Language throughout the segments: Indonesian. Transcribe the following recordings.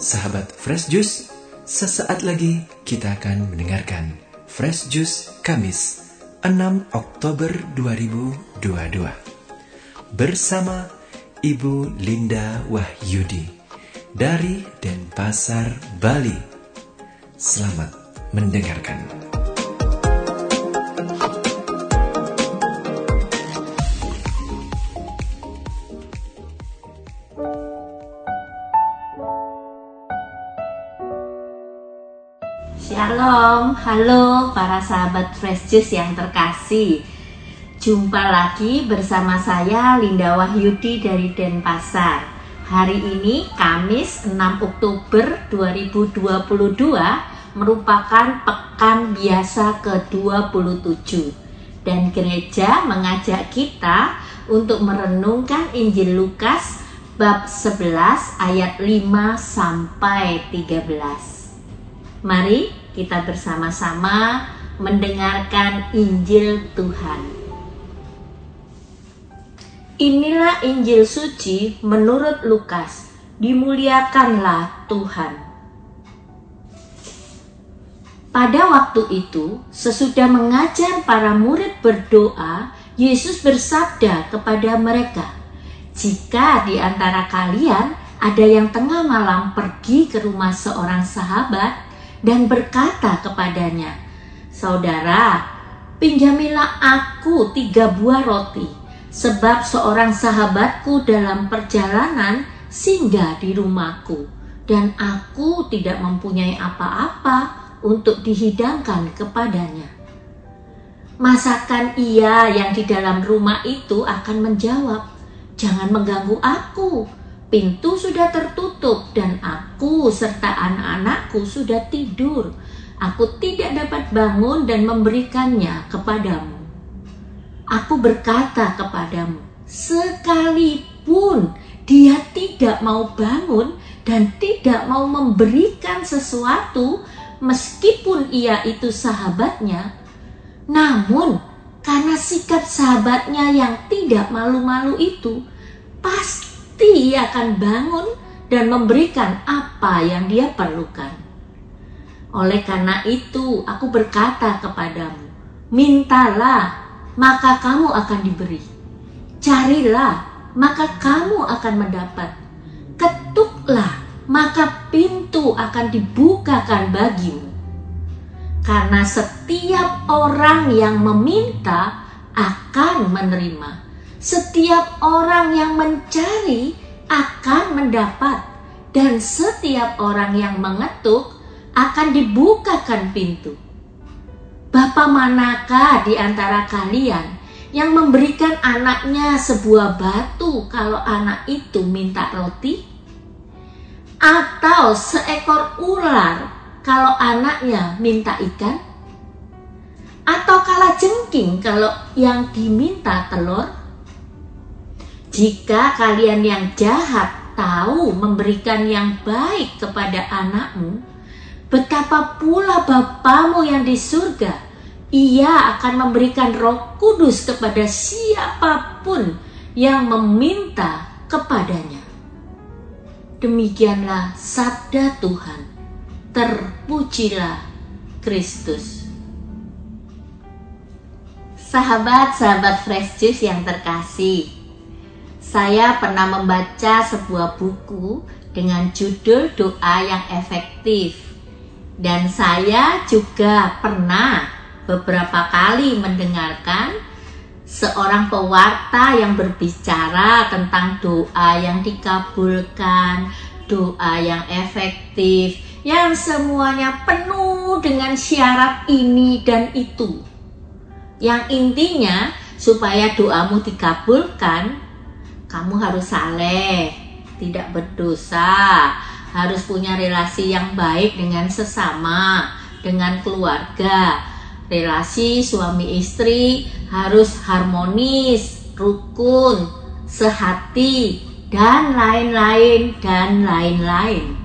Sahabat Fresh Juice, sesaat lagi kita akan mendengarkan Fresh Juice Kamis 6 Oktober 2022 bersama Ibu Linda Wahyudi dari Denpasar, Bali. Selamat mendengarkan. Halo para sahabat Fresh Juice yang terkasih. Jumpa lagi bersama saya Linda Wahyudi dari Denpasar. Hari ini Kamis 6 Oktober 2022 merupakan pekan biasa ke-27 Dan gereja mengajak kita untuk merenungkan Injil Lukas bab 11 ayat 5 sampai 13 Mari kita bersama-sama mendengarkan Injil Tuhan. Inilah Injil suci menurut Lukas. Dimuliakanlah Tuhan. Pada waktu itu, sesudah mengajar para murid berdoa, Yesus bersabda kepada mereka, "Jika di antara kalian ada yang tengah malam pergi ke rumah seorang sahabat dan berkata kepadanya, Saudara, pinjamilah aku tiga buah roti, sebab seorang sahabatku dalam perjalanan singgah di rumahku, dan aku tidak mempunyai apa-apa untuk dihidangkan kepadanya. Masakan ia yang di dalam rumah itu akan menjawab, Jangan mengganggu aku, Pintu sudah tertutup dan aku serta anak-anakku sudah tidur. Aku tidak dapat bangun dan memberikannya kepadamu. Aku berkata kepadamu, sekalipun dia tidak mau bangun dan tidak mau memberikan sesuatu, meskipun ia itu sahabatnya, namun karena sikap sahabatnya yang tidak malu-malu itu, pasti pasti ia akan bangun dan memberikan apa yang dia perlukan. Oleh karena itu, aku berkata kepadamu, mintalah, maka kamu akan diberi. Carilah, maka kamu akan mendapat. Ketuklah, maka pintu akan dibukakan bagimu. Karena setiap orang yang meminta akan menerima setiap orang yang mencari akan mendapat, dan setiap orang yang mengetuk akan dibukakan pintu. Bapa manakah di antara kalian yang memberikan anaknya sebuah batu kalau anak itu minta roti? Atau seekor ular kalau anaknya minta ikan? Atau kala jengking kalau yang diminta telur? Jika kalian yang jahat tahu memberikan yang baik kepada anakmu, betapa pula Bapamu yang di surga, ia akan memberikan roh kudus kepada siapa pun yang meminta kepadanya. Demikianlah sabda Tuhan. Terpujilah Kristus. Sahabat-sahabat Fresh Juice yang terkasih, saya pernah membaca sebuah buku dengan judul Doa yang Efektif. Dan saya juga pernah beberapa kali mendengarkan seorang pewarta yang berbicara tentang doa yang dikabulkan, doa yang efektif, yang semuanya penuh dengan syarat ini dan itu. Yang intinya supaya doamu dikabulkan, kamu harus saleh, tidak berdosa, harus punya relasi yang baik dengan sesama, dengan keluarga. Relasi suami istri harus harmonis, rukun, sehati, dan lain-lain, dan lain-lain.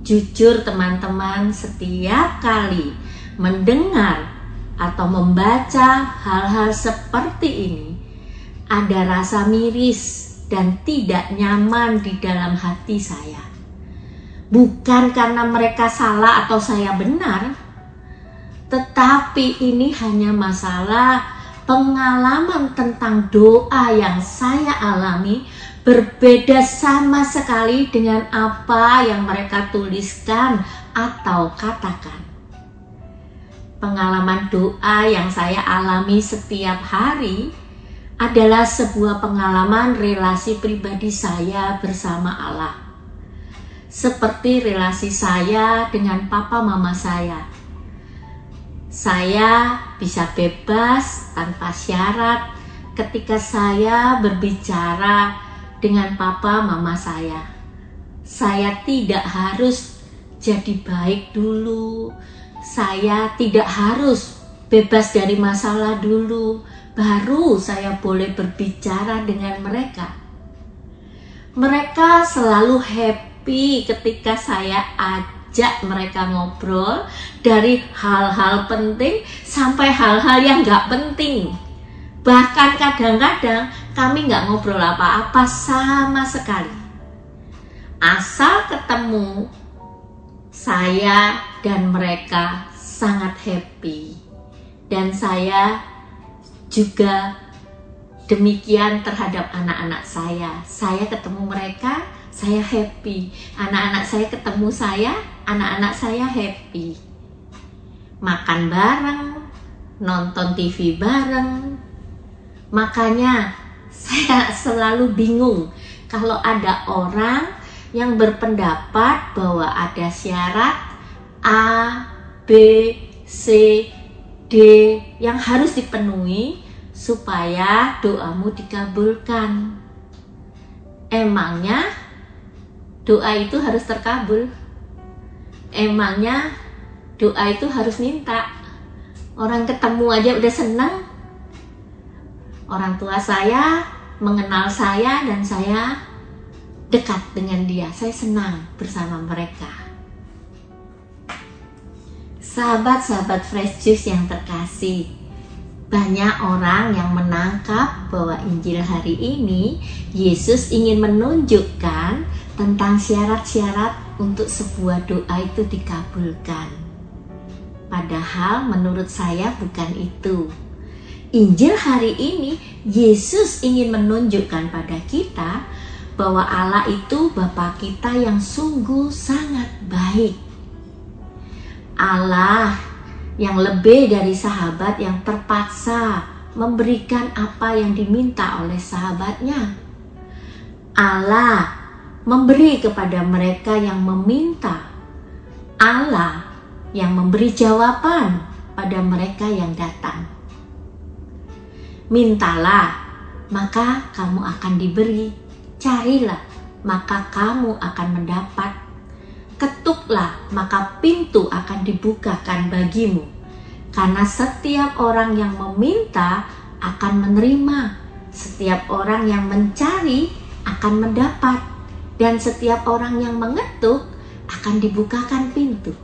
Jujur teman-teman, setiap kali mendengar atau membaca hal-hal seperti ini, ada rasa miris dan tidak nyaman di dalam hati saya. Bukan karena mereka salah atau saya benar, tetapi ini hanya masalah pengalaman tentang doa yang saya alami berbeda sama sekali dengan apa yang mereka tuliskan atau katakan. Pengalaman doa yang saya alami setiap hari adalah sebuah pengalaman relasi pribadi saya bersama Allah. Seperti relasi saya dengan papa mama saya. Saya bisa bebas tanpa syarat ketika saya berbicara dengan papa mama saya. Saya tidak harus jadi baik dulu. Saya tidak harus bebas dari masalah dulu baru saya boleh berbicara dengan mereka. Mereka selalu happy ketika saya ajak mereka ngobrol dari hal-hal penting sampai hal-hal yang gak penting. Bahkan kadang-kadang kami gak ngobrol apa-apa sama sekali. Asal ketemu, saya dan mereka sangat happy. Dan saya juga demikian terhadap anak-anak saya. Saya ketemu mereka, saya happy. Anak-anak saya ketemu saya, anak-anak saya happy. Makan bareng, nonton TV bareng. Makanya saya selalu bingung kalau ada orang yang berpendapat bahwa ada syarat A, B, C, D yang harus dipenuhi supaya doamu dikabulkan. Emangnya doa itu harus terkabul? Emangnya doa itu harus minta? Orang ketemu aja udah senang. Orang tua saya mengenal saya dan saya dekat dengan dia. Saya senang bersama mereka. Sahabat-sahabat Fresh Juice yang terkasih, banyak orang yang menangkap bahwa Injil hari ini Yesus ingin menunjukkan tentang syarat-syarat untuk sebuah doa itu dikabulkan. Padahal menurut saya bukan itu. Injil hari ini Yesus ingin menunjukkan pada kita bahwa Allah itu Bapa kita yang sungguh sangat baik. Allah yang lebih dari sahabat yang terpaksa memberikan apa yang diminta oleh sahabatnya. Allah memberi kepada mereka yang meminta. Allah yang memberi jawaban pada mereka yang datang. Mintalah, maka kamu akan diberi. Carilah, maka kamu akan mendapat ketuklah maka pintu akan dibukakan bagimu. Karena setiap orang yang meminta akan menerima, setiap orang yang mencari akan mendapat, dan setiap orang yang mengetuk akan dibukakan pintu.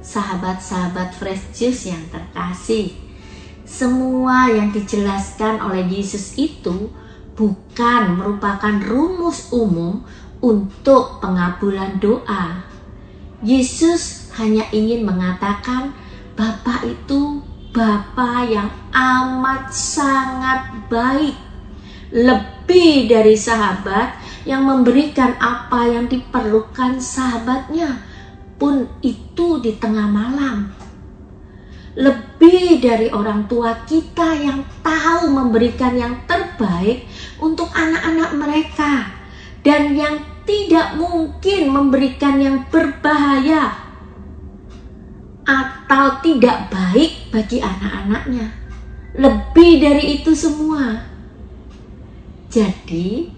Sahabat-sahabat fresh juice yang terkasih, semua yang dijelaskan oleh Yesus itu bukan merupakan rumus umum untuk pengabulan doa. Yesus hanya ingin mengatakan Bapa itu Bapa yang amat sangat baik. Lebih dari sahabat yang memberikan apa yang diperlukan sahabatnya pun itu di tengah malam. Lebih dari orang tua kita yang tahu memberikan yang terbaik untuk anak-anak mereka dan yang tidak mungkin memberikan yang berbahaya atau tidak baik bagi anak-anaknya. Lebih dari itu semua. Jadi,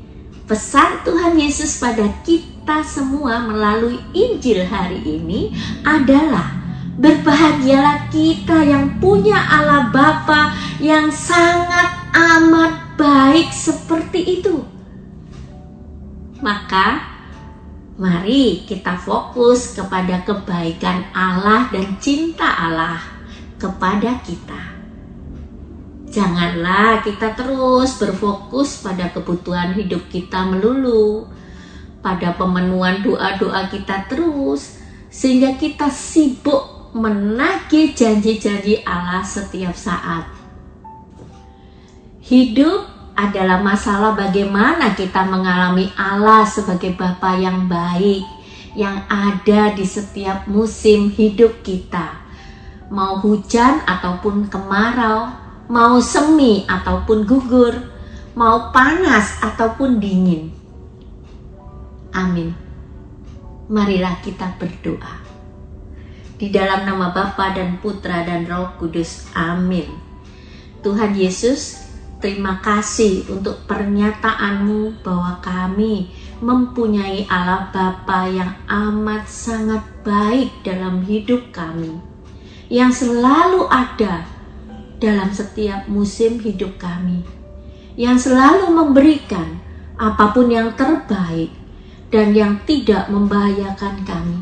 pesan Tuhan Yesus pada kita semua melalui Injil hari ini adalah berbahagialah kita yang punya Allah Bapa yang sangat amat baik seperti itu. Maka mari kita fokus kepada kebaikan Allah dan cinta Allah kepada kita. Janganlah kita terus berfokus pada kebutuhan hidup kita melulu, pada pemenuhan doa-doa kita terus, sehingga kita sibuk menagih janji-janji Allah setiap saat. Hidup adalah masalah bagaimana kita mengalami Allah sebagai Bapa yang baik, yang ada di setiap musim hidup kita. Mau hujan ataupun kemarau, mau semi ataupun gugur, mau panas ataupun dingin. Amin. Marilah kita berdoa. Di dalam nama Bapa dan Putra dan Roh Kudus. Amin. Tuhan Yesus, terima kasih untuk pernyataan-Mu bahwa kami mempunyai Allah Bapa yang amat sangat baik dalam hidup kami. Yang selalu ada dalam setiap musim hidup kami, yang selalu memberikan apa pun yang terbaik dan yang tidak membahayakan kami.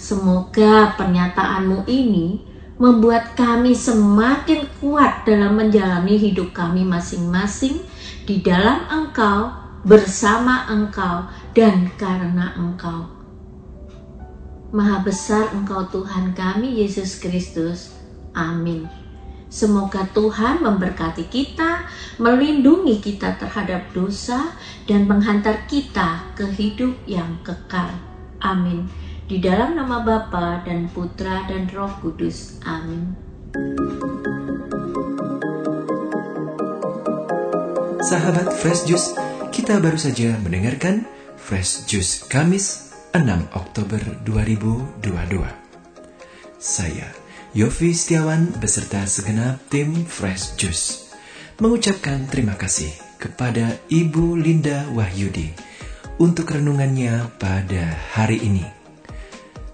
Semoga pernyataanmu ini membuat kami semakin kuat dalam menjalani hidup kami masing-masing di dalam Engkau, bersama Engkau, dan karena Engkau. Maha besar Engkau Tuhan kami Yesus Kristus. Amin. Semoga Tuhan memberkati kita, melindungi kita terhadap dosa, dan menghantar kita ke hidup yang kekal. Amin. Di dalam nama Bapa dan Putra dan Roh Kudus. Amin. Sahabat Fresh Juice, kita baru saja mendengarkan Fresh Juice Kamis 6 Oktober 2022. Saya Yofi Setiawan beserta segenap tim Fresh Juice mengucapkan terima kasih kepada Ibu Linda Wahyudi untuk renungannya pada hari ini.